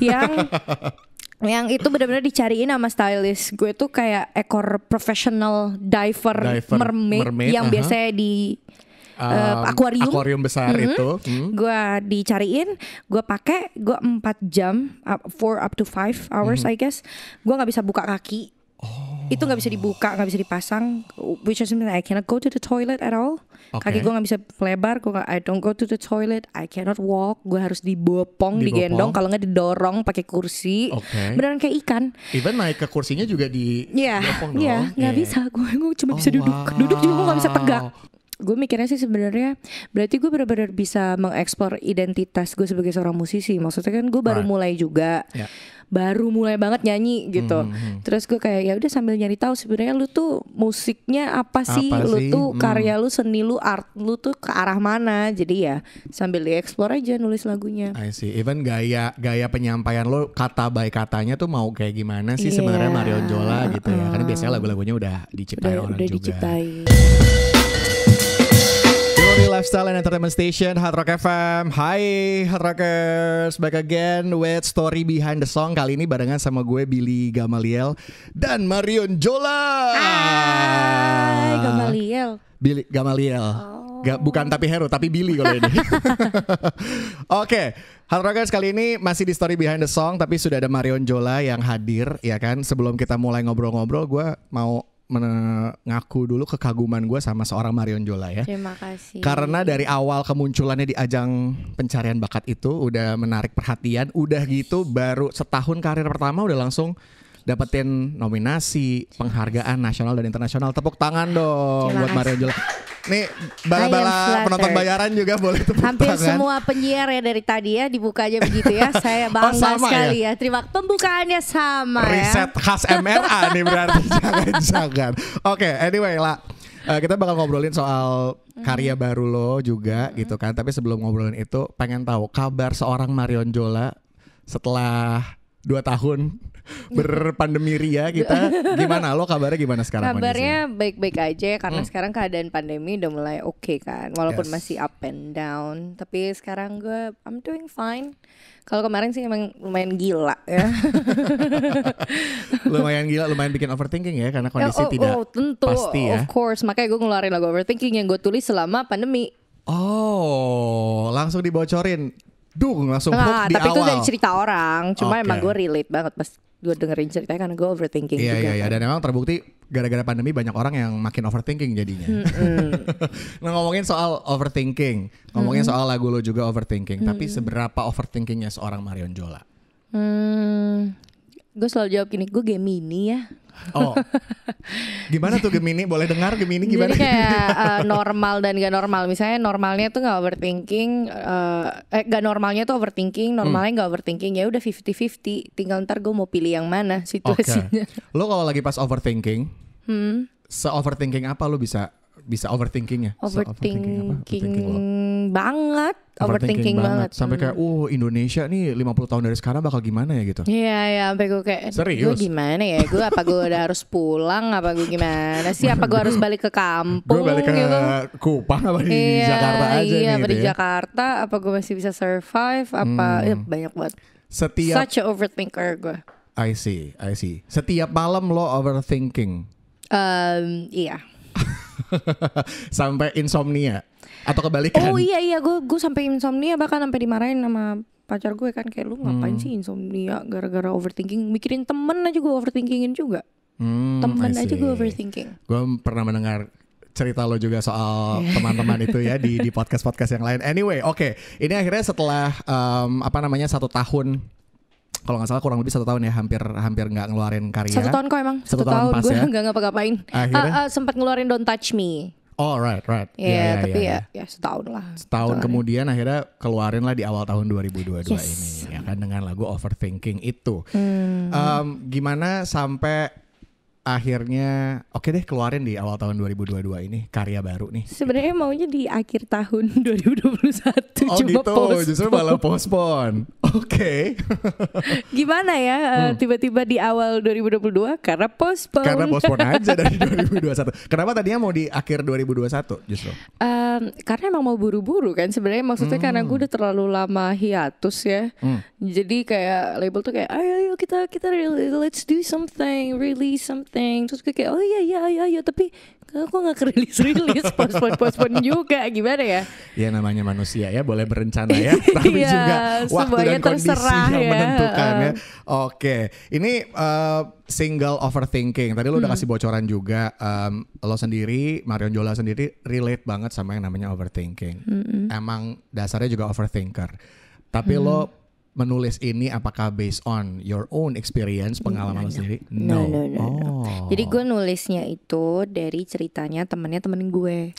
yang yang itu benar-benar dicariin sama stylist gue tuh kayak ekor professional diver, Diver, mermaid, mermaid, yang aha. biasanya di Um, Eh, akuarium. akuarium besar Mhm. itu hmm. gue dicariin gue pakai gue 4 jam up, four up to five hours Mhm. I guess gue nggak bisa buka kaki itu nggak bisa dibuka nggak bisa dipasang which is something I cannot go to the toilet at all Oke. kaki gue nggak bisa lebar gue nggak- I don't go to the toilet I cannot walk gue harus dibopong Dibopong. digendong kalau nggak didorong pakai kursi Oke. beneran kayak ikan even naik ke kursinya juga di Iya, diopong iya, dong. nggak Iya. bisa. Gue gue cuma Oh, bisa duduk, wow. duduk juga gue nggak bisa tegak. Gue mikirnya sih sebenarnya berarti gue benar-benar bisa mengeksplor identitas gue sebagai seorang musisi. Maksudnya kan gue baru Right. mulai juga, Ya. Baru mulai banget nyanyi gitu. Mhm. Terus gue kayak ya udah sambil nyari tahu sebenarnya lu tuh musiknya apa sih? Apa lu sih? tuh Hmm. karya lu, seni lu, art lu tuh ke arah mana? Jadi ya sambil dieksplor aja nulis lagunya. I see. Even gaya gaya penyampaian lo kata by katanya tuh mau kayak gimana sih sebenarnya Iya. Marion Jola gitu ya. Karena biasanya lagu-lagunya udah diciptain Udah, orang udah juga. diciptain. Lifestyle and Entertainment Station Hard Rock FM Hai Hard Rockers. Back again with Story Behind the Song. Kali ini barengan sama gue Billy Gamaliel Dan Marion Jola. Hai, Gamaliel. Billy Gamaliel. Ga- Bukan tapi Hero Tapi Billy kalau ini. Oke Hard Rockers kali ini masih di Story Behind the Song Tapi sudah ada Marion Jola yang hadir Ya kan? Sebelum kita mulai ngobrol-ngobrol Gue mau mengaku dulu kekaguman gue sama seorang Marion Jola ya Terima kasih. karena dari awal kemunculannya di ajang pencarian bakat itu udah menarik perhatian, udah gitu baru setahun karir pertama udah langsung dapetin nominasi, penghargaan nasional dan internasional. Tepuk tangan dong buat. Mario Jola. Nih bala-bala penonton bayaran juga boleh tepuk Hampir tangan. semua penyiar ya dari tadi ya dibuka aja begitu ya. Saya bangga Oh, sama sekali ya. Terima pembukaannya sama Riset ya. khas MRA nih berarti jangan-jangan. Oke, anyway lah. Eh, kita bakal ngobrolin soal karya baru lo juga gitu kan. Tapi sebelum ngobrolin itu, pengen tahu kabar seorang Marion Jola setelah dua tahun berpandemi ria kita gimana lo kabarnya gimana sekarang Kabarnya baik-baik aja karena Hmm. sekarang keadaan pandemi udah mulai oke kan. Walaupun Yes. masih up and down, tapi sekarang gue I'm doing fine. Kalau kemarin sih emang lumayan gila ya. lumayan gila lumayan bikin overthinking ya karena kondisi oh, tidak oh, tentu, pasti ya of course. Makanya gue ngeluarin lagu overthinking yang gue tulis selama pandemi. oh langsung dibocorin Duh langsung hook Nah, di tapi itu awal dari cerita orang. Cuma Oke. emang gue relate banget pas gue dengerin ceritanya karena gue overthinking Iya juga. iya iya kan. dan memang terbukti gara-gara pandemi banyak orang yang makin overthinking jadinya. nah ngomongin soal overthinking, ngomongin soal lagu lo juga overthinking, tapi seberapa overthinkingnya seorang Marion Jola? Hmm, gue selalu jawab gini, gue Gemini ya. Oh, gimana tuh Gemini? Boleh dengar Gemini gimana? Jadi kayak eh, normal dan gak normal. Misalnya normalnya tuh gak overthinking, eh, eh gak normalnya tuh overthinking, normalnya gak overthinking. Ya udah 50-50. Tinggal ntar gue mau pilih yang mana situasinya. Lo kalau lagi pas overthinking, Hmm, se overthinking apa lo bisa bisa overthinkingnya? Se-overthinking apa? overthinking lo? banget, overthinking, banget. Sampai Hmm. kayak, uh Indonesia nih 50 tahun dari sekarang bakal gimana ya gitu? Iya ya, sampai gue kayak Serius? Gue gimana ya? Gue apa gue udah harus pulang? Apa gue gimana sih? Apa gue harus balik ke kampung? Gue balik ke gitu? Kupang apa di iya, Jakarta aja iya, nih apa gitu di ya. Jakarta? Apa gue masih bisa survive? Apa Hmm. ya, banyak banget. Setiap Such a overthinker gue. I see, I see. Setiap malam lo overthinking Um, iya. sampai insomnia. Atau kebalikan? Oh iya iya, gue gue sampai insomnia bahkan sampai dimarahin sama pacar gue kan. Kayak lu ngapain Hmm. sih insomnia gara-gara overthinking? Mikirin temen aja gue overthinkingin juga. Hmm, temen aja gue overthinking. Gue pernah mendengar cerita lo juga soal teman-teman itu ya di di podcast podcast yang lain. Anyway, oke, ini akhirnya setelah em, apa namanya satu tahun, kalau nggak salah kurang lebih satu tahun ya, hampir hampir nggak ngeluarin karya. satu tahun kok emang Satu satu, tahun tahun, gue ya. nggak ngapa-ngapain Akhirnya? Ah, ah, sempat ngeluarin Don't Touch Me Oh right right. Iya, Iya, iya, tapi iya. ya, ya setahun lah. Setahun kemudian akhirnya keluarin lah di awal tahun 2022 Yes. ini ya kan dengan lagu Overthinking itu. Hmm. Em, gimana sampai akhirnya oke deh keluarin di awal tahun 2022 ini karya baru nih? Sebenarnya maunya di akhir tahun 2021 Oh cuma gitu, postpone. justru malah postpone. Oke. Gimana ya eh, tiba-tiba di awal 2022 karena postpone. Karena postpone aja dari 2021. Kenapa tadinya mau di akhir 2021 justru? Em, karena emang mau buru-buru kan sebenarnya maksudnya karena gue udah terlalu lama hiatus ya Hmm. jadi kayak label tuh kayak ayo ayo kita kita let's do something release something terus gue kayak oh iya iya iya iya tapi kok nggak kerilis rilis postpone postpone juga gimana ya Ya namanya manusia ya boleh berencana ya, tapi Iya, juga waktu dan kondisi terserah yang ya. menentukan ya. Oke, ini eh, single overthinking. Tadi lo Hmm. udah kasih bocoran juga. em, lo sendiri, Marion Jola sendiri relate banget sama yang namanya overthinking. Emang dasarnya juga overthinker. Tapi Hmm. lo menulis ini apakah based on your own experience, pengalaman lo sendiri? No, no, no, no. Oh. jadi gue nulisnya itu dari ceritanya temennya temen gue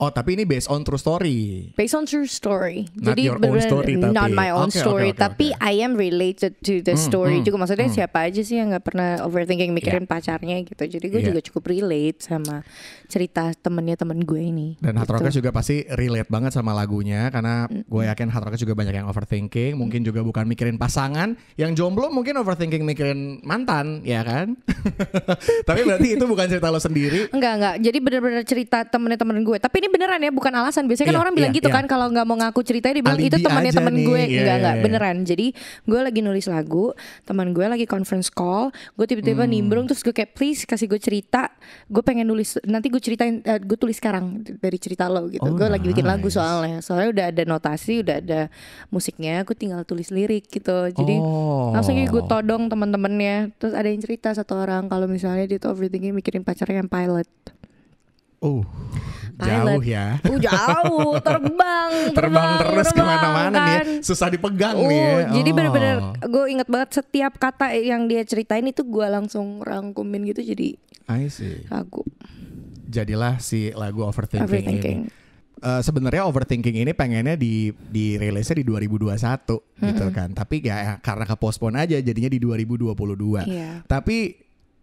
Oh, tapi ini based on true story. Based on true story. Not Jadi your own story, tapi- not my own oke, story, oke, tapi oke. I am related to the story hmm, juga. Maksudnya siapa aja sih yang nggak pernah overthinking mikirin pacarnya gitu. Jadi gue Iya. juga cukup relate sama cerita temennya temen gue ini. Dan Hard gitu. Rockers juga pasti relate banget sama lagunya karena gue yakin Hard Rockers juga banyak yang overthinking, mungkin juga bukan mikirin pasangan, yang jomblo mungkin overthinking mikirin mantan, ya kan? Tapi berarti itu bukan cerita lo sendiri. Enggak enggak. Jadi bener-bener cerita temennya temen gue. Tapi ini beneran ya, bukan alasan. Biasanya kan Iya, orang bilang iya, gitu iya. kan kalau nggak mau ngaku ceritanya dia bilang itu Alibi temannya temen nih. gue. Iya, enggak iya, enggak, iya. beneran. Jadi gue lagi nulis lagu, teman gue lagi conference call, gue tiba-tiba Hmm. nimbrung terus gue kayak please kasih gue cerita. Gue pengen nulis nanti gue ceritain eh, gue tulis sekarang dari cerita lo gitu. Oh, gue lagi bikin lagu nice. soalnya. Soalnya udah ada notasi, udah ada musiknya, aku tinggal tulis lirik gitu. Jadi Oh. langsung gue todong teman-temannya. Terus ada yang cerita satu orang kalau misalnya dia tuh overthinking mikirin pacarnya yang pilot. Uh, Pilot. jauh ya. Uh jauh, terbang, Terbang terus terbang, ke mana-mana nih, ya. kan. susah dipegang Uh, nih. ya. jadi Oh. bener-bener gue inget banget setiap kata yang dia ceritain itu gue langsung rangkumin gitu jadi I see. lagu Jadilah si lagu overthinking, overthinking. ini. Eh, sebenarnya overthinking ini pengennya di di rilisnya di 2021 gitu kan. Tapi ya karena ke postpone aja jadinya di 2022. Iya. Tapi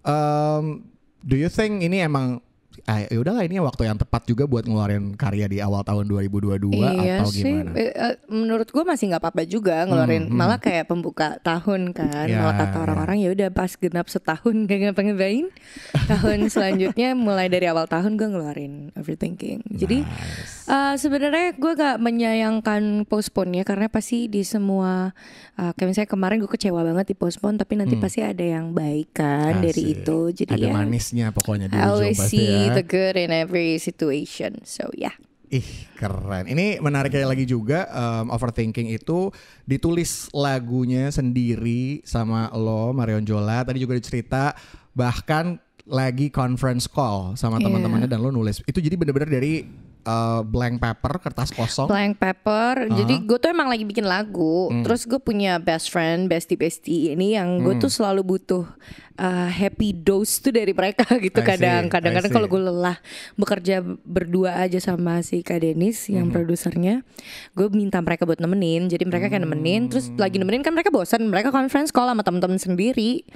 um, do you think ini emang ah, ya udahlah ini waktu yang tepat juga buat ngeluarin karya di awal tahun 2022 iya atau sih, gimana? Eh, eh, menurut gue masih nggak apa-apa juga ngeluarin, Hmm, hmm. malah kayak pembuka tahun kan, Ya, malah kata ya. orang-orang ya udah pas genap setahun gak ngapa-ngapain, tahun selanjutnya mulai dari awal tahun gue ngeluarin overthinking. Jadi Nice. Uh, sebenarnya gue gak menyayangkan postpone ya karena pasti di semua uh, kayak misalnya kemarin gue kecewa banget di postpone tapi nanti pasti ada yang baik kan dari itu jadi Hmm. Ada ya manisnya pokoknya di ujung pasti see the good in every situation so ya Ih keren. Ini menariknya lagi juga um, overthinking itu ditulis lagunya sendiri sama lo Marion Jola. Tadi juga dicerita bahkan lagi conference call sama Iya. teman-temannya dan lo nulis. Itu jadi bener-bener dari uh, blank paper kertas kosong. blank paper jadi gue tuh emang lagi bikin lagu. Hmm. terus gue punya best friend bestie bestie ini yang gue Hmm. tuh selalu butuh uh, happy dose tuh dari mereka gitu kadang. Kadang-kadang kalau gue lelah bekerja berdua aja sama si Kak Denis Hmm. yang produsernya gue minta mereka buat nemenin. Jadi mereka kayak nemenin terus lagi nemenin kan mereka bosan mereka conference call sama temen-temen sendiri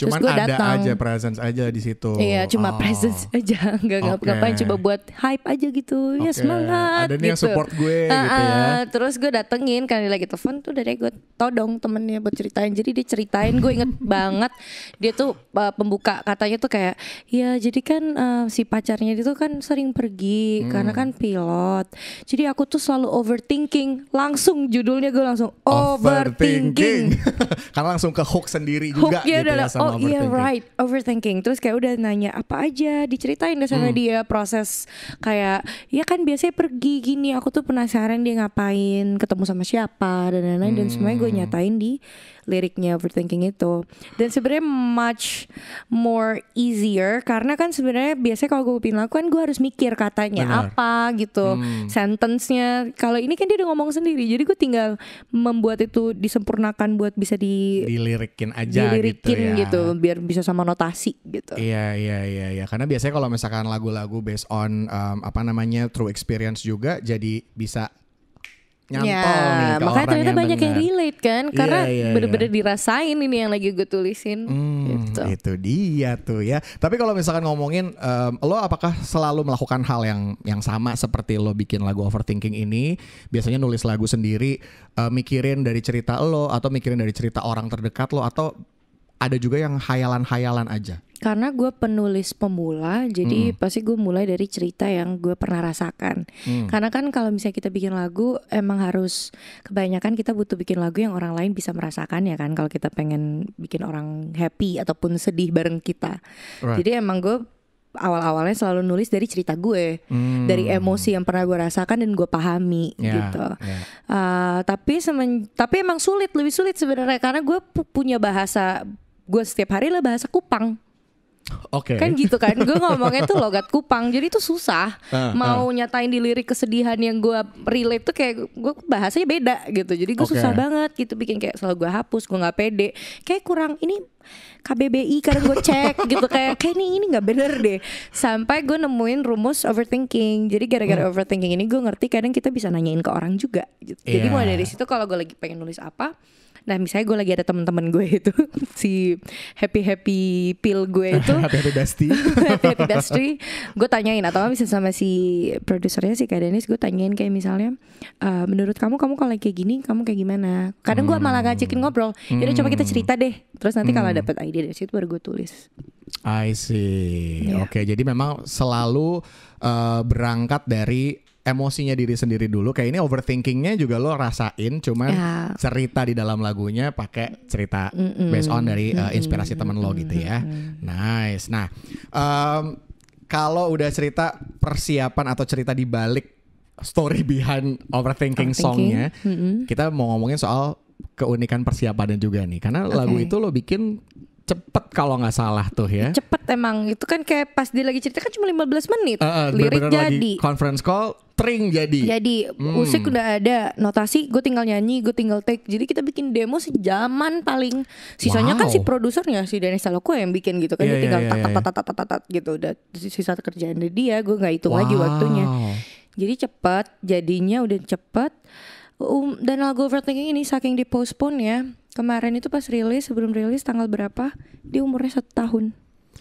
Cuman terus gue ada datang aja presence aja di situ. Iya cuma Oh. presence aja nggak ngap Oke. ngapain coba buat hype aja gitu ya Oke, semangat ada nih yang gitu. support gue gitu Ah, ya. terus gue datengin kan dia lagi telepon tuh dari gue todong temennya buat ceritain jadi dia ceritain gue inget banget dia tuh uh, pembuka katanya tuh kayak ya jadi kan uh, si pacarnya dia tuh kan sering pergi Hmm. karena kan pilot jadi aku tuh selalu overthinking langsung judulnya gue langsung overthinking Karena langsung ke hook sendiri juga Hooknya gitu ya sama oh iya right. Overthinking. Terus kayak udah nanya apa aja? Diceritain deh Hmm. sama dia proses kayak ya kan biasanya pergi gini aku tuh penasaran dia ngapain ketemu sama siapa dan lain-lain. Dan semuanya gue Hmm. nyatain di liriknya overthinking itu dan sebenarnya much more easier karena kan sebenarnya biasanya kalau gue bikin lagu kan gue harus mikir katanya Benar. apa gitu Hmm. sentence-nya kalau ini kan dia udah ngomong sendiri jadi gue tinggal membuat itu disempurnakan buat bisa di Dilirikin aja dilirikin gitu gitu, ya. biar bisa sama notasi gitu. Iya iya iya iya karena biasanya kalau misalkan lagu-lagu based on um, apa namanya true experience juga jadi bisa nyantol ya, nih makanya ternyata banyak yang denger. relate kan Iya, karena iya, iya. bener-bener dirasain ini yang lagi gue tulisin Hmm, gitu. itu dia tuh ya. Tapi kalau misalkan ngomongin em, lo apakah selalu melakukan hal yang yang sama seperti lo bikin lagu overthinking ini? Biasanya nulis lagu sendiri, eh, mikirin dari cerita lo atau mikirin dari cerita orang terdekat lo atau ada juga yang hayalan-hayalan aja. Karena gue penulis pemula, Hmm. jadi pasti gue mulai dari cerita yang gue pernah rasakan. Hmm. Karena kan kalau misalnya kita bikin lagu, emang harus kebanyakan kita butuh bikin lagu yang orang lain bisa merasakan ya kan. Kalau kita pengen bikin orang happy ataupun sedih bareng kita. Right. Jadi emang gue awal-awalnya selalu nulis dari cerita gue, Hmm. dari emosi yang pernah gue rasakan dan gue pahami Ya, gitu. ya. Uh, tapi semen, tapi emang sulit, lebih sulit sebenarnya karena gue pu- punya bahasa gue setiap hari lah bahasa Kupang. Oke. Kan gitu kan, gue ngomongnya tuh logat Kupang, jadi itu susah. Ah, Mau nyatain di lirik kesedihan yang gue relate tuh kayak gue bahasanya beda gitu. Jadi gue Oke. susah banget gitu bikin kayak selalu gue hapus, gue nggak pede. Kayak kurang ini KBBI kadang gue cek gitu kayak kayak ini ini nggak bener deh. Sampai gue nemuin rumus overthinking. Jadi gara-gara Hmm. overthinking ini gue ngerti kadang kita bisa nanyain ke orang juga. Gitu. Jadi Iya. mulai dari situ kalau gue lagi pengen nulis apa, Nah misalnya gue lagi ada teman-teman gue itu si happy happy pill gue itu. Hati-hati Dusty. Happy Dusty gue tanyain atau bisa sama si produsernya si Kak Denis gue tanyain kayak misalnya "Eh, menurut kamu kamu kalau kayak gini kamu kayak gimana? Kadang gue malah ngajakin ngobrol. Yaudah coba kita cerita deh. Terus nanti kalau dapet ide dari situ baru gue tulis. I see. Iya. Oke, jadi memang selalu eh, berangkat dari emosinya diri sendiri dulu. Kayak ini overthinkingnya juga lo rasain, cuman Ya. cerita di dalam lagunya pakai cerita based on dari eh, inspirasi temen lo gitu ya. Nice. Nah, em, kalau udah cerita persiapan atau cerita di balik story behind overthinking, Overthinking, songnya, kita mau ngomongin soal keunikan persiapannya juga nih. Karena lagu Oke. itu lo bikin cepet kalau nggak salah tuh ya. cepet emang itu kan kayak pas dia lagi cerita kan cuma 15 menit Eh, eh, lirik bener-bener lagi jadi conference call, tring jadi. Jadi Hmm. musik udah ada, notasi gue tinggal nyanyi, gue tinggal take. Jadi kita bikin demo sejaman paling. Sisanya kan Wow. si produsernya si Dennis Saloko yang bikin gitu kan Iya, dia iya, tinggal tak tak iya. tak tak tak tak tak gitu udah sisa kerjaan dia gue nggak hitung lagi waktunya. Wow. Jadi cepat, jadinya udah cepat. Um, dan lagu overthinking ini saking di postpone ya. Kemarin itu pas rilis sebelum rilis tanggal berapa? Dia umurnya satu tahun.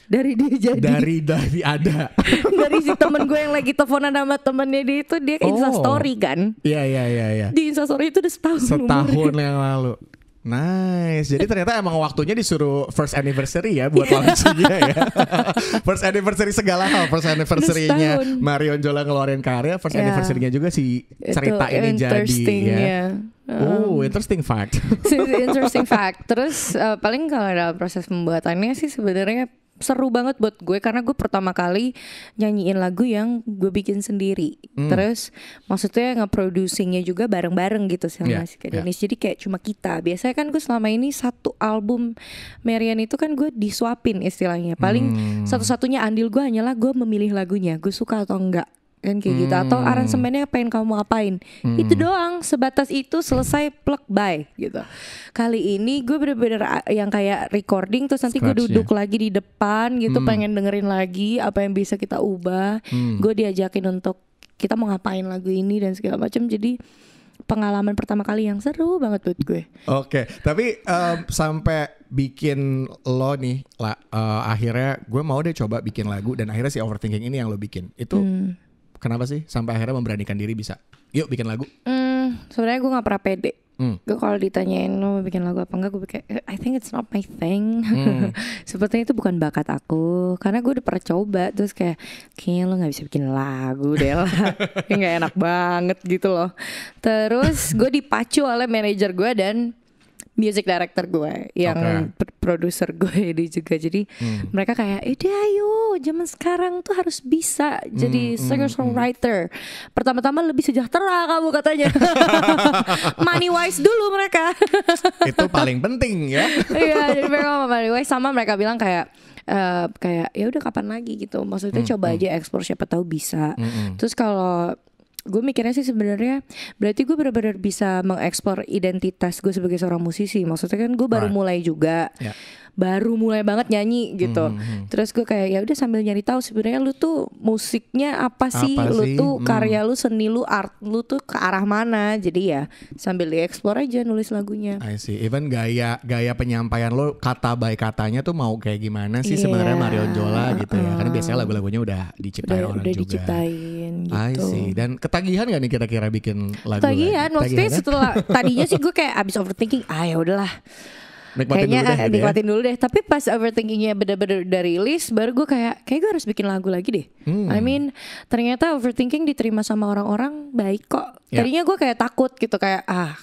Dari dia jadi Dari dari ada. dari si temen gue yang lagi teleponan sama temennya dia itu dia Oh. Insta story kan Iya iya iya iya. di instastory itu udah setahun Setahun umurnya. yang lalu. Nice. Jadi ternyata emang waktunya disuruh first anniversary ya buat launchingnya ya. first anniversary segala hal. First anniversary-nya. Marion Jola ngeluarin karya. First Ya. anniversary-nya juga si Itu cerita ini jadi ya. ya. Oh, interesting fact. interesting fact terus eh, paling kalau dalam proses pembuatannya sih sebenarnya seru banget buat gue karena gue pertama kali nyanyiin lagu yang gue bikin sendiri Hmm. terus maksudnya nge-producingnya juga bareng-bareng gitu sama Yeah, si Kak yeah. Denis jadi kayak cuma kita biasanya kan gue selama ini satu album Marian itu kan gue disuapin istilahnya paling Hmm. satu-satunya andil gue hanyalah gue memilih lagunya gue suka atau enggak kan kayak gitu atau Hmm. aransemennya pengen kamu ngapain itu doang sebatas itu selesai plug by gitu kali ini gue bener-bener yang kayak recording terus nanti gue duduk lagi di depan gitu Hmm. pengen dengerin lagi apa yang bisa kita ubah Hmm. gue diajakin untuk kita mau ngapain lagu ini dan segala macam jadi pengalaman pertama kali yang seru banget buat gue Oke, tapi em, sampai bikin lo nih, lah, eh, akhirnya gue mau deh coba bikin lagu dan akhirnya si overthinking ini yang lo bikin. Itu Hmm. Kenapa sih sampai akhirnya memberanikan diri bisa? Yuk bikin lagu. Hmm, sebenarnya gue nggak pernah pede. Hmm. Gue kalau ditanyain lo mau bikin lagu apa enggak, gue kayak I think it's not my thing. Hmm. Sepertinya itu bukan bakat aku, karena gue udah pernah coba terus kayak kayaknya lo nggak bisa bikin lagu deh lah, Kayak nggak enak banget gitu loh. Terus gue dipacu oleh manajer gue dan music director gue yang pr- produser gue ini juga. Jadi Hmm. mereka kayak ide ayo zaman sekarang tuh harus bisa jadi Hmm, singer songwriter pertama-tama lebih sejahtera kamu katanya. Money wise dulu mereka. Itu paling penting ya. iya jadi mereka money wise sama mereka bilang kayak eh, kayak ya udah kapan lagi? gitu. Maksudnya Hmm, coba aja explore siapa tahu bisa. Mm-mm. terus kalau gue mikirnya sih sebenarnya berarti gue benar-benar bisa mengeksplor identitas gue sebagai seorang musisi. Maksudnya kan gue baru Right. mulai juga. Ya. Baru mulai banget nyanyi gitu. Mhm. Terus gue kayak ya udah sambil nyari tahu sebenarnya lu tuh musiknya apa sih? Apa lu sih? tuh Hmm. karya lu, seni lu, art lu tuh ke arah mana? Jadi ya sambil dieksplor aja nulis lagunya. I see. Even gaya gaya penyampaian lo kata by katanya tuh mau kayak gimana sih sebenarnya Iya. Marion Jola gitu ya. Karena biasanya lagu-lagunya udah diciptain Udah, orang udah juga. diciptain gitu. I see. Dan ketagihan gak nih kira-kira bikin lagu Tagihan, lagi? maksudnya Tagihan, kan? setelah tadinya sih gue kayak abis overthinking, ah ya udahlah, Nikmatin kayaknya dulu deh ah, gitu ya. nikmatin dulu deh. Tapi pas overthinkingnya bener-bener udah rilis, baru gue kayak, kayak gue harus bikin lagu lagi deh. Hmm. I mean, ternyata overthinking diterima sama orang-orang baik kok. Ya. Tadinya gue kayak takut gitu kayak, ah,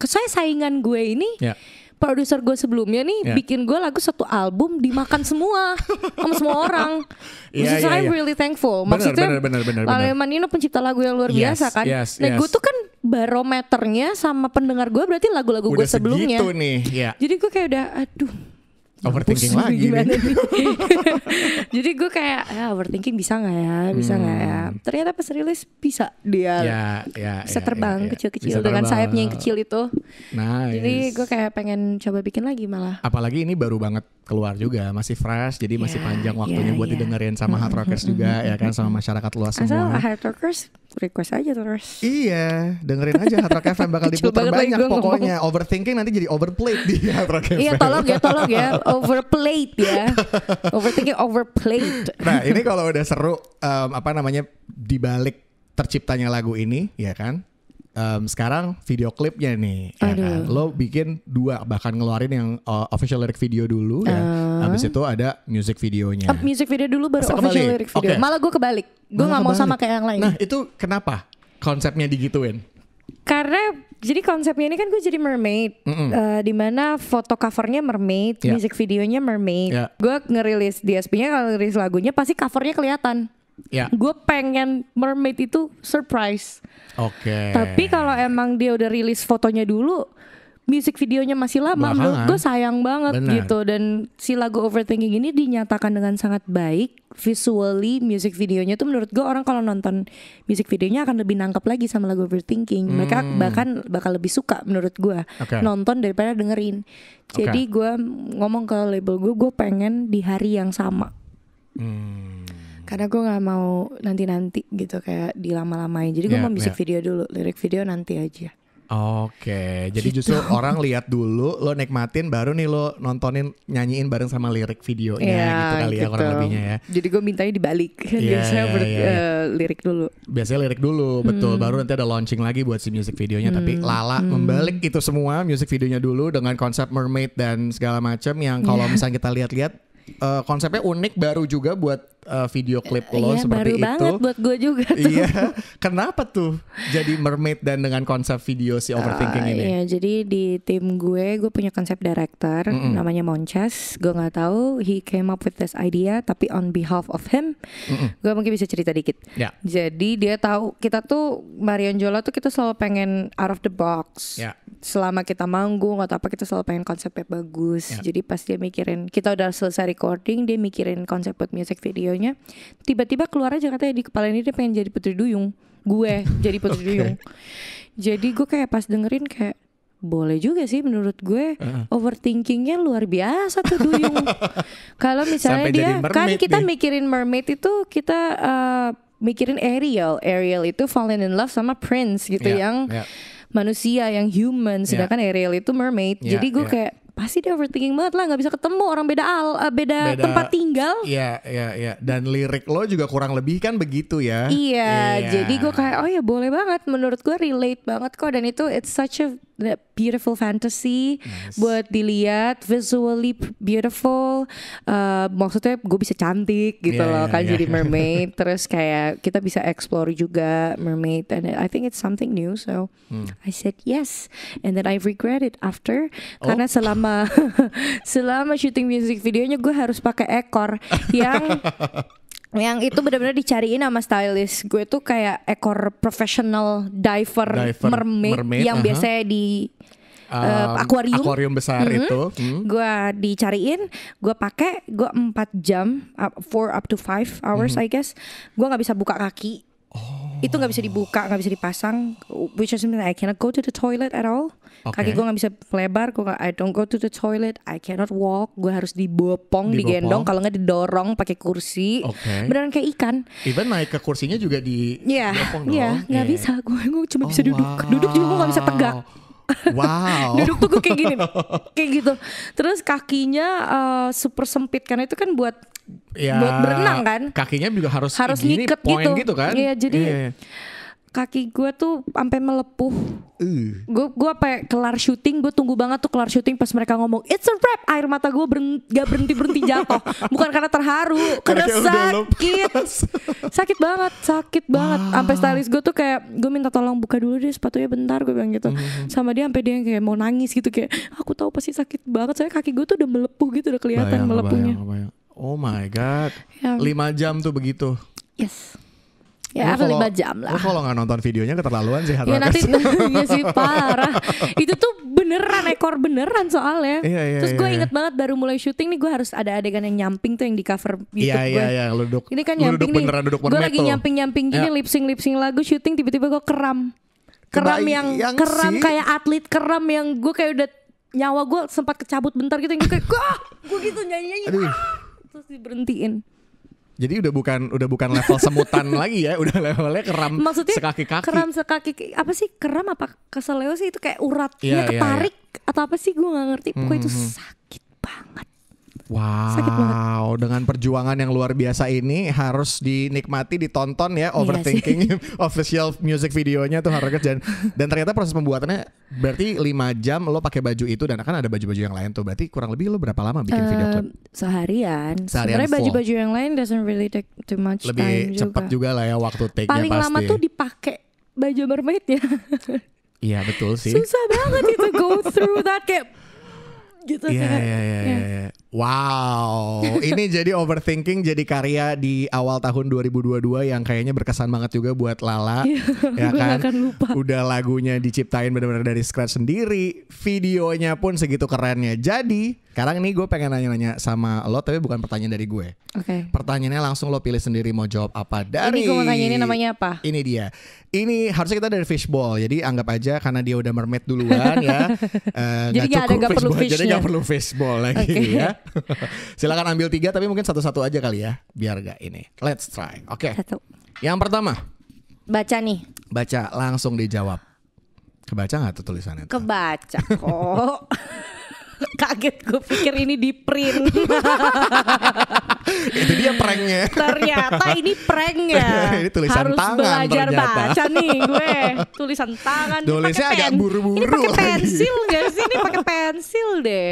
saya saingan gue ini. Ya. Produser gue sebelumnya nih Ya. bikin gue lagu satu album dimakan semua sama semua orang. Iya, Maksudnya iya, I'm iya. really thankful. Maksudnya bener, bener, bener, bener. Lale Manino pencipta lagu yang luar Yes, biasa kan. yes, nah yes. gue tuh kan barometernya sama pendengar gue berarti lagu-lagu gue Udah sebelumnya. segitu nih, ya. Jadi gue kayak udah aduh. Overthinking lagi gimana nih. Jadi gue kayak ya overthinking bisa nggak ya, bisa nggak ya. Ternyata pas rilis bisa dia Hmm. Ya, ya, bisa ya, terbang ya, ya. kecil-kecil dengan sayapnya yang kecil itu. Nice. Jadi gue kayak pengen coba bikin lagi malah. Apalagi ini baru banget keluar juga, masih fresh, jadi masih Ya, panjang waktunya ya, buat ya. didengerin sama hard rockers juga ya kan, sama masyarakat luas Asal semua. hard rockers request aja terus. Iya, dengerin aja Hard Rock FM bakal diputar banyak ngomong. pokoknya. Overthinking nanti jadi overplayed di Hard Rock FM. Iya tolong ya, tolong ya, overplayed ya, overthinking overplayed. Nah ini kalau udah seru em, apa namanya dibalik terciptanya lagu ini ya kan. Em, sekarang video klipnya nih, ya kan? lo bikin dua bahkan ngeluarin yang uh, official lyric video dulu ya. Habis itu ada music videonya. Uh, music video dulu baru Masa official kebalik? lyric video. Oke. Malah gue kebalik, gue nggak mau sama kayak yang lain. Nah itu kenapa konsepnya digituin? Karena jadi konsepnya ini kan gue jadi mermaid, Eh, di mana foto covernya mermaid, Ya. music videonya mermaid. Ya. Gue ngerilis DSP-nya kalau ngerilis lagunya pasti covernya kelihatan. Ya, Gue pengen mermaid itu surprise. oke. Tapi kalau emang dia udah rilis fotonya dulu, music videonya masih lama, menurut gue sayang banget Benar. gitu. Dan si lagu Overthinking ini dinyatakan dengan sangat baik, visually music videonya tuh menurut gue orang kalau nonton music videonya akan lebih nangkep lagi sama lagu Overthinking. Mereka bahkan bakal lebih suka menurut gue Hmm. Oke. nonton daripada dengerin. Jadi gue ngomong ke label gue, gue pengen di hari yang sama. Hmm. Karena gue nggak mau nanti-nanti gitu kayak dilama-lamain. Jadi gue Ya, mau music ya. video dulu, lirik video nanti aja. Oke, jadi Gitu. justru orang lihat dulu, lo nikmatin, baru nih lo nontonin, nyanyiin bareng sama lirik videonya gitu kali ya kurang lebihnya ya. Jadi gue mintanya dibalik. Iya, Biasanya iya, ber- iya, iya. eh, lirik dulu. Biasanya lirik dulu, betul. Baru nanti ada launching lagi buat si music videonya. Tapi Lala membalik itu semua music videonya dulu dengan konsep mermaid dan segala macam yang kalau Iya. misalnya kita lihat-lihat eh, konsepnya unik, baru juga buat eh, video klip lo Iya, seperti baru itu. banget buat gue juga tuh. Iya, kenapa tuh jadi mermaid dan dengan konsep video si overthinking Ah, ini? Iya, jadi di tim gue, gue punya konsep director namanya Monchas. Gue nggak tahu he came up with this idea, tapi on behalf of him, gue mungkin bisa cerita dikit. Ya. Jadi dia tahu kita tuh Marion Jola tuh kita selalu pengen out of the box. Ya. Selama kita manggung atau apa kita selalu pengen konsepnya bagus. Ya. Jadi pas dia mikirin kita udah selesai recording, dia mikirin konsep buat music videonya. Tiba-tiba keluar aja katanya di kepala ini dia pengen jadi Putri Duyung. Gue jadi Putri Oke. Duyung. Jadi gue kayak pas dengerin kayak boleh juga sih menurut gue overthinkingnya luar biasa tuh Duyung. Kalau misalnya Sampai dia kan kita nih. mikirin mermaid itu kita eh, mikirin Ariel. Ariel itu fallen in love sama Prince gitu Ya, yang ya. Manusia yang human sedangkan Ariel itu mermaid. Ya, Jadi gue ya. kayak pasti dia overthinking banget lah nggak bisa ketemu orang beda al eh, beda, Beda- tempat tinggal. Iya, iya, iya. Dan lirik lo juga kurang lebih kan begitu ya? Iya, jadi gue kayak oh ya boleh banget. Menurut gue relate banget kok dan itu it's such a beautiful fantasy Nice. buat dilihat visually beautiful. Eh, maksudnya gue bisa cantik gitu Iya, loh iya, kan iya. jadi mermaid. Terus kayak kita bisa explore juga mermaid and I think it's something new. So Hmm. I said yes and then I regret it after Oh. karena selama selama syuting music videonya gue harus pakai ekor yang yang itu benar-benar dicariin sama stylist gue tuh kayak ekor professional diver, Diver, mermaid, mermaid, yang aha. biasanya di Um, eh, akuarium. akuarium besar itu. Hmm. gue dicariin gue pakai gue 4 jam up, four up to five hours Mhm. I guess gue nggak bisa buka kaki itu nggak bisa dibuka, nggak bisa dipasang. Which is mean I cannot go to the toilet at all. Kaki Oke. gue nggak bisa lebar. Gue I don't go to the toilet. I cannot walk. Gue harus dibopong, Dibopong. digendong. Kalau nggak didorong pakai kursi. Oke. Beneran kayak ikan. Even naik ke kursinya juga di Iya, dopong dong. iya, nggak Iya. bisa. Gue gue cuma bisa Oh, duduk. Duduk juga gue nggak bisa tegak. Wow. Duduk tuh gue kayak gini, kayak gitu. Terus kakinya eh, super sempit karena itu kan buat Ya, berenang kan. Kakinya juga harus harus gini, ngiket point gitu. gitu kan? Iya, jadi Iya. kaki gue tuh sampai melepuh. Uh. Gue gue apa kelar syuting, gue tunggu banget tuh kelar syuting pas mereka ngomong it's a wrap. Air mata gue beren, gak berhenti berhenti jatuh. Bukan karena terharu, karena sakit. sakit banget, sakit banget. Sampai stylist gue tuh kayak gue minta tolong buka dulu deh sepatunya bentar gue bilang gitu. Mhm. Sama dia sampai dia yang kayak mau nangis gitu kayak aku tahu pasti sakit banget. Soalnya kaki gue tuh udah melepuh gitu udah kelihatan Bayang, melepuhnya. bayang, bayang. Oh my god. Ya. Lima jam tuh begitu. Yes. Ya, Lo kalau- lima jam lah. Lo kalau nggak nonton videonya keterlaluan sih Ya nanti iya sih parah. Itu tuh beneran ekor beneran soalnya. Iya, iya, Terus gue iya, inget banget baru mulai syuting nih gue harus ada adegan yang nyamping tuh yang di cover YouTube Iya gue. iya iya lu duduk. Ini kan lu nyamping duduk nih. duduk gue lagi nyamping nyamping gini Ya. lip sync lip sync lagu syuting tiba-tiba gue keram. Keram yang, Kebayang keram sih. kayak atlet keram yang gue kayak udah nyawa gue sempat kecabut bentar gitu yang gue kayak gue gitu nyanyi nyanyi Aduh. Terus diberhentiin. Jadi udah bukan udah bukan level semutan lagi ya, udah levelnya keram Maksudnya sekaki-kaki. keram sekaki apa sih keram apa keseleo sih itu kayak urat Iya, iya, ketarik atau apa sih gue nggak ngerti pokoknya itu Mhm. sakit banget Wow, Sakit banget. dengan perjuangan yang luar biasa ini harus dinikmati, ditonton ya overthinking official music videonya tuh harus dan dan ternyata proses pembuatannya berarti 5 jam lo pakai baju itu dan kan ada baju-baju yang lain tuh. Berarti kurang lebih lo berapa lama bikin video klip? Eh, seharian Seharian sebenarnya baju-baju yang lain doesn't really take too much time Lebih cepat juga lah ya waktu take-nya paling pasti. lama tuh dipakai baju mermaidnya Iya betul sih. susah banget itu go through that kayak gitu Iya kayak iya iya iya. iya. Wow, ini jadi overthinking jadi karya di awal tahun 2022 yang kayaknya berkesan banget juga buat Lala, ya Iya, Gua kan? akan lupa. Udah lagunya diciptain benar-benar dari scratch sendiri, videonya pun segitu kerennya. Jadi, sekarang ini gue pengen nanya-nanya sama lo, tapi bukan pertanyaan dari gue. oke Pertanyaannya langsung lo pilih sendiri mau jawab apa dari. ini gue mau tanya ini namanya apa Ini dia. Ini harusnya kita dari fishball. Jadi anggap aja karena dia udah mermaid duluan ya. eh, Jadi ada- cukup nggak perlu fishball, Jadi nggak perlu fishball lagi Oke. ya. Silakan ambil tiga tapi mungkin satu-satu aja kali ya. Biar gak ini. Let's try. Oke. satu Yang pertama. baca nih Baca langsung dijawab. Kebaca nggak tuh tulisannya? tuh? kebaca kok kaget gue pikir ini di print Itu dia pranknya. ternyata ini prank ya Ini tulisan harus tangan belajar ternyata. baca nih gue tulisan tangan Tulisnya agak pen. buru-buru ini pakai pensil gak sih ini pakai pensil deh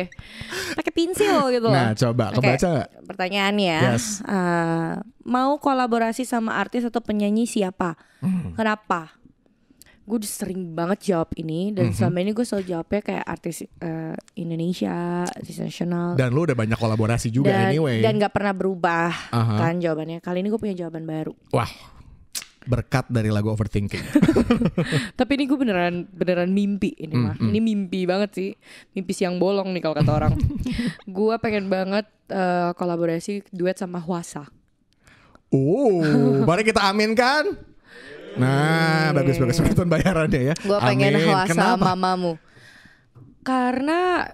pakai pensil gitu Nah, coba kebaca nggak? pertanyaannya Yes. eh, mau kolaborasi sama artis atau penyanyi siapa Hmm. kenapa gue sering banget jawab ini dan selama ini gue selalu jawabnya kayak artis eh, Indonesia artis nasional Dan lu udah banyak kolaborasi juga dan anyway. dan nggak pernah berubah Aha. kan jawabannya kali ini gue punya jawaban baru Wah. Berkat dari lagu overthinking. tapi ini gue beneran beneran mimpi ini Hmm, mah ini mimpi banget sih mimpi siang bolong nih kalau kata orang gue pengen banget eh, kolaborasi duet sama Huasa Oh, mari kita aminkan. Nah, bagus-bagus penonton bayarannya ya. gue pengen Amin. Kenapa? mamamu karena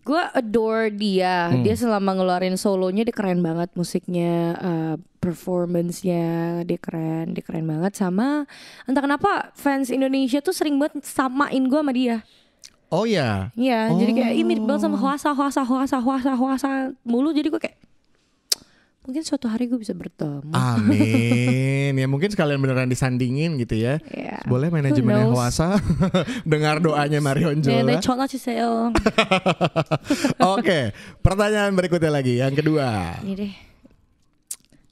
gue adore dia Hmm. dia selama ngeluarin solonya dia keren banget musiknya eh, performance-nya dia keren dia keren banget sama entah kenapa fans Indonesia tuh sering banget samain gue sama dia Oh ya. Iya, jadi kayak "Ih, mirip banget sama Oh. Huasa, Huasa, Huasa, Huasa, Huasa mulu. Jadi gue kayak mungkin suatu hari gue bisa bertemu. Amin. ya mungkin sekalian beneran disandingin gitu ya. Yeah. Boleh yang kuasa, dengar doanya Marion iya, Jola. Oke, okay. pertanyaan berikutnya lagi yang kedua. Ini deh.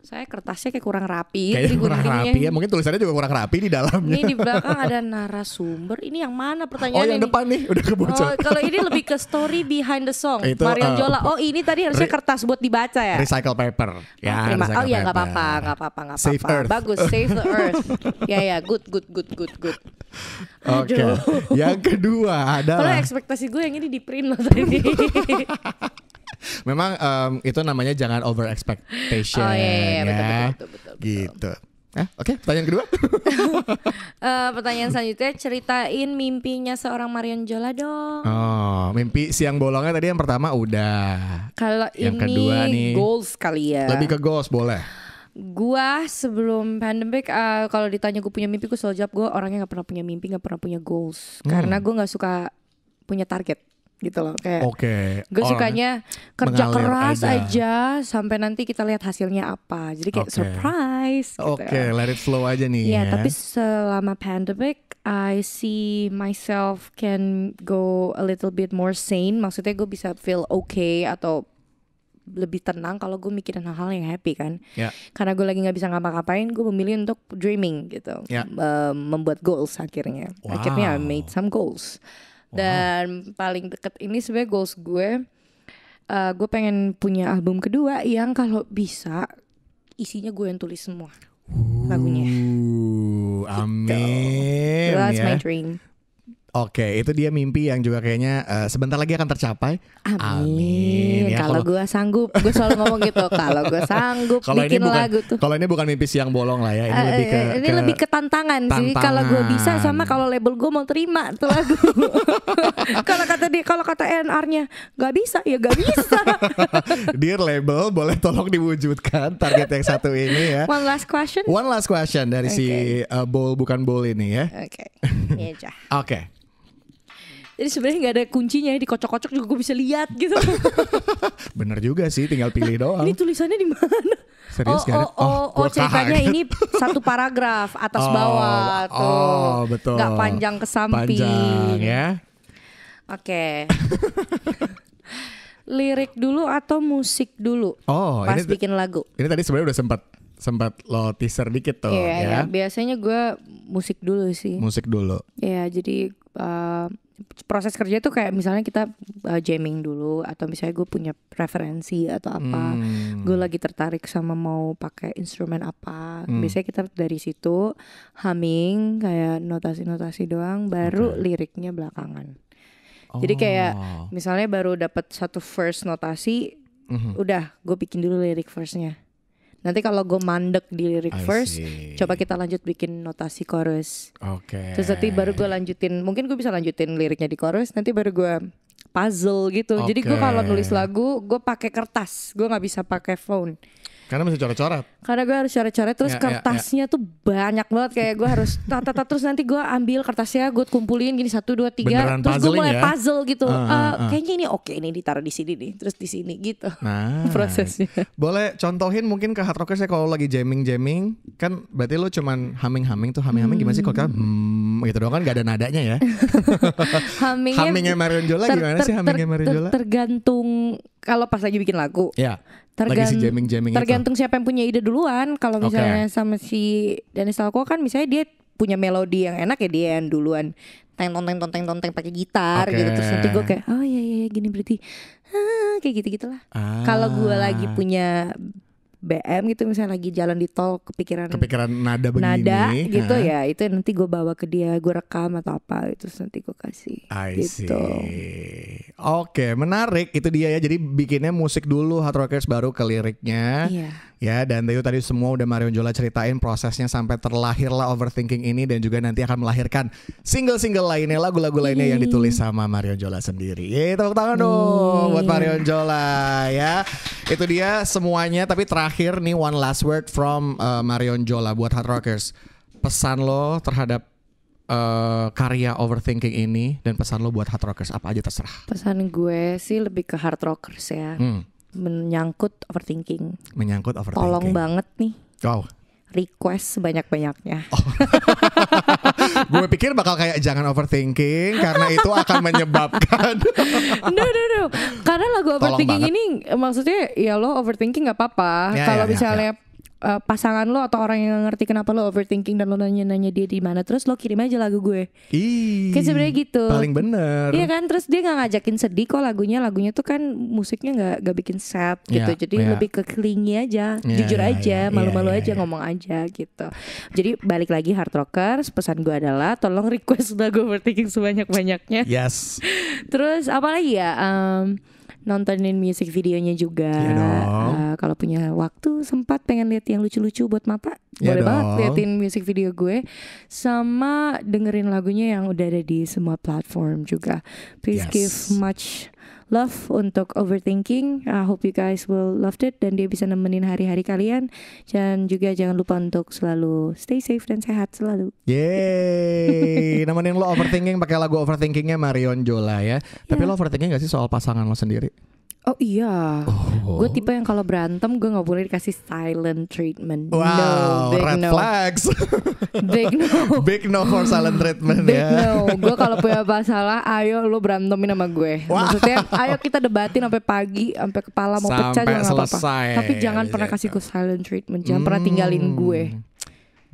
Saya kertasnya kayak kurang rapi. Kayaknya kurang rapi ya, mungkin tulisannya juga kurang rapi di dalamnya. Ini di belakang ada narasumber. Ini yang mana Oh, pertanyaan yang ini? depan nih udah kebocor. Oh, kalau ini lebih ke story behind the song. Itu, Marion eh, Jola. Oh, ini tadi harusnya kertas buat dibaca ya. Recycle paper. Ya, Terima. recycle Oh iya nggak apa-apa, nggak apa-apa, nggak Save apa-apa. Earth. Bagus, save the earth. ya ya, good, good, good, good, good. Oke. Aduh. Yang kedua Kalau adalah ekspektasi gue yang ini di print loh tadi. memang em, itu namanya jangan over expectation Oh, iya, iya, ya. betul, betul, betul, betul, Gitu. Eh, Oke, pertanyaan kedua. Eh, pertanyaan selanjutnya ceritain mimpinya seorang Marion Jola dong. oh, mimpi siang bolongnya tadi yang pertama udah. Kalau Yang ini kedua nih. goals kali ya. Lebih ke goals boleh. Gua sebelum pandemic eh, kalau ditanya gue punya mimpi gue selalu jawab gue orangnya nggak pernah punya mimpi nggak pernah punya goals Hmm. karena gue nggak suka punya target gitu loh kayak Oke. gue sukanya kerja keras aja. aja. sampai nanti kita lihat hasilnya apa jadi kayak Oke. surprise gitu. Oke, let it flow aja nih Iya, ya. tapi selama pandemic, I see myself can go a little bit more sane. Maksudnya gue bisa feel okay atau lebih tenang kalau gue mikirin hal-hal yang happy kan. Ya. Karena gue lagi nggak bisa ngapa-ngapain, gue memilih untuk dreaming gitu, Ya. Eh, membuat goals akhirnya. Akhirnya I Wow. made some goals. Dan paling deket ini sebenarnya goals gue, eh, gue pengen punya album kedua yang kalau bisa isinya gue yang tulis semua lagunya. Uh, amin That's ya. my dream. Oke, itu dia mimpi yang juga kayaknya eh, sebentar lagi akan tercapai. Amin. Ya, kalau gue sanggup, gue selalu ngomong gitu. Kalau gue sanggup ini bikin bukan lagu tuh. kalau ini bukan mimpi siang bolong lah ya. Ini Eh, lebih ke eh, ini lebih ke tantangan, sih. Kalau gue bisa sama tantangan. kalau label gue mau terima tuh lagu. kalau kata dia, kalau kata NR-nya nggak bisa, ya nggak bisa. Dear label, boleh tolong diwujudkan target yang satu ini ya. One last question. One last question dari si uh, bowl bukan bowl ini ya. Oke, Jah. Oke. Jadi sebenarnya nggak ada kuncinya, dikocok-kocok juga gue bisa lihat gitu. Bener juga sih, tinggal pilih doang. ini tulisannya di mana? Serius oh, gak ada? oh, oh, oh, gua ceritanya kaget. ini satu paragraf atas Oh, bawah tuh. Oh, betul. Nggak panjang ke samping. Panjang ya. Oke. Lirik dulu atau musik dulu Oh, pas ini bikin lagu? ini tadi sebenarnya udah sempat sempat lo teaser dikit tuh Iya, ya. iya. biasanya gue musik dulu sih. Musik dulu. Iya, jadi uh, proses kerja tuh kayak misalnya kita uh, jamming dulu atau misalnya gue punya preferensi atau apa. Hmm. Gue lagi tertarik sama mau pakai instrumen apa. Hmm. Biasanya kita dari situ humming kayak notasi-notasi doang, baru liriknya belakangan. Jadi kayak Oh. misalnya baru dapat satu verse notasi, Mhm. udah gue bikin dulu lirik verse-nya. Nanti kalau gue mandek di lirik verse, coba kita lanjut bikin notasi chorus. Oke. Terus nanti baru gue lanjutin, mungkin gue bisa lanjutin liriknya di chorus, nanti baru gue puzzle gitu. Jadi gue kalau nulis lagu, gue pakai kertas, gue nggak bisa pakai phone. Karena masih coret-coret. Karena gue harus coret-coret terus Ya, ya, kertasnya tuh banyak banget kayak gue harus tata terus nanti gue ambil kertasnya gue kumpulin gini satu dua tiga Beneran terus gue mulai ya? puzzle gitu. Ah, ah, Eh, ah. Kayaknya ini oke ini ditaruh di sini nih terus di sini gitu Nah, prosesnya. Boleh contohin mungkin ke hard rockers ya kalau lagi jamming-jamming kan berarti lu cuman humming-humming tuh humming-humming gimana sih kalau kita hmm gitu doang kan gak ada nadanya ya. Hummingnya, Hummingnya Marion Jola ter- gimana ter- sih hummingnya ter- Marion ter- Jola? tergantung kalau pas lagi bikin lagu. Ya. Tergan- lagi si jamming-jamming itu. tergantung siapa yang punya ide duluan. Kalau misalnya sama si Dennis Talko kan misalnya dia punya melodi yang enak ya dia yang duluan teng tong teng tong teng tong teng pakai gitar Oke. gitu terus nanti gue kayak oh iya iya iya, gini berarti ah, kayak gitu gitulah. Ah. Kalau gue lagi punya BM gitu misalnya lagi jalan di tol kepikiran kepikiran nada begini. nada gitu ha? ya itu nanti gue bawa ke dia gue rekam atau apa itu nanti gue kasih I see. gitu. Oke, menarik. Itu dia ya. Jadi bikinnya musik dulu Hard Rockers baru ke liriknya. Iya. Ya, dan itu tadi semua udah Marion Jola ceritain prosesnya sampai terlahirlah overthinking ini dan juga nanti akan melahirkan single-single lainnya, lagu-lagu lainnya yang ditulis sama Marion Jola sendiri. Yeay, tepuk tangan dong buat Marion Jola ya. Itu dia semuanya tapi terakhir nih one last word from uh, Marion Jola buat Hard Rockers. Pesan lo terhadap uh, karya overthinking ini dan pesan lo buat Hard Rockers apa aja terserah. pesan gue sih lebih ke hard rockers ya Hmm, menyangkut overthinking menyangkut overthinking. tolong banget nih Wow. Request sebanyak-banyaknya. Oh. gue pikir bakal kayak jangan overthinking karena itu akan menyebabkan no, no, no. Karena lagu overthinking ini maksudnya ya lo overthinking nggak apa-apa. Ya, Kalau ya, ya, misalnya eh, pasangan lo atau orang yang ngerti kenapa lo overthinking dan lo nanya-nanya dia di mana, terus lo kirim aja lagu gue. Ih, Kayak sebenarnya gitu. paling bener Iya kan, terus dia nggak ngajakin sedih kok lagunya, lagunya tuh kan musiknya nggak nggak bikin sad gitu, Ya, jadi ya. lebih ke clingy aja, Ya, jujur ya, aja, ya, malu-malu ya, aja ya. ngomong aja gitu. Jadi balik lagi hard rockers, pesan gue adalah tolong request lagu overthinking sebanyak banyaknya. yes Terus apa lagi ya? Em, nontonin music videonya juga. Iya dong. Uh, kalau punya waktu sempat pengen lihat yang lucu-lucu buat mata, Iya boleh banget dong. liatin music video gue. Sama dengerin lagunya yang udah ada di semua platform juga. Please Yes. give much love untuk overthinking. I hope you guys will loved it dan dia bisa nemenin hari-hari kalian. Dan juga jangan lupa untuk selalu stay safe dan sehat selalu. Yeay, nemenin lo overthinking pakai lagu overthinkingnya Marion Jola ya. Tapi Ya. lo overthinking gak sih soal pasangan lo sendiri? Oh iya. Oh. Gue tipe yang kalau berantem gue nggak boleh dikasih silent treatment. Wow, no, big red no, flags. big no, Big no for silent treatment big ya. no. Gue kalau punya masalah, ayo lu berantemin sama gue. Wah. Maksudnya, ayo kita debatin sampai pagi, sampai kepala mau pecah Sampai juga nggak apa-apa. Tapi jangan pernah kasih gue silent treatment, jangan pernah tinggalin Hmm. gue.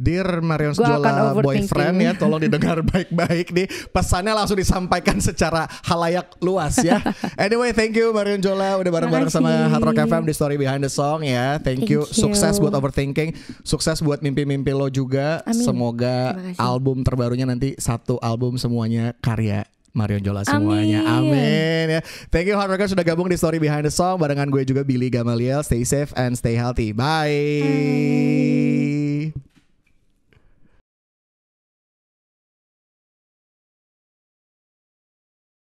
Dear Marion Jola boyfriend ya tolong didengar baik-baik nih. Pesannya langsung disampaikan secara halayak luas ya. Anyway thank you Marion Jola. Udah bareng-bareng sama. Hard Rock FM di Story Behind the Song ya. Thank, you. Thank you. sukses buat overthinking. Sukses buat mimpi-mimpi lo juga. Amin. semoga album terbarunya nanti satu album semuanya karya Marion Jola semuanya. Amin. amin ya. Thank you Hard sudah gabung di Story Behind the Song. Barengan gue juga Billy Gamaliel. Stay safe and stay healthy. Bye.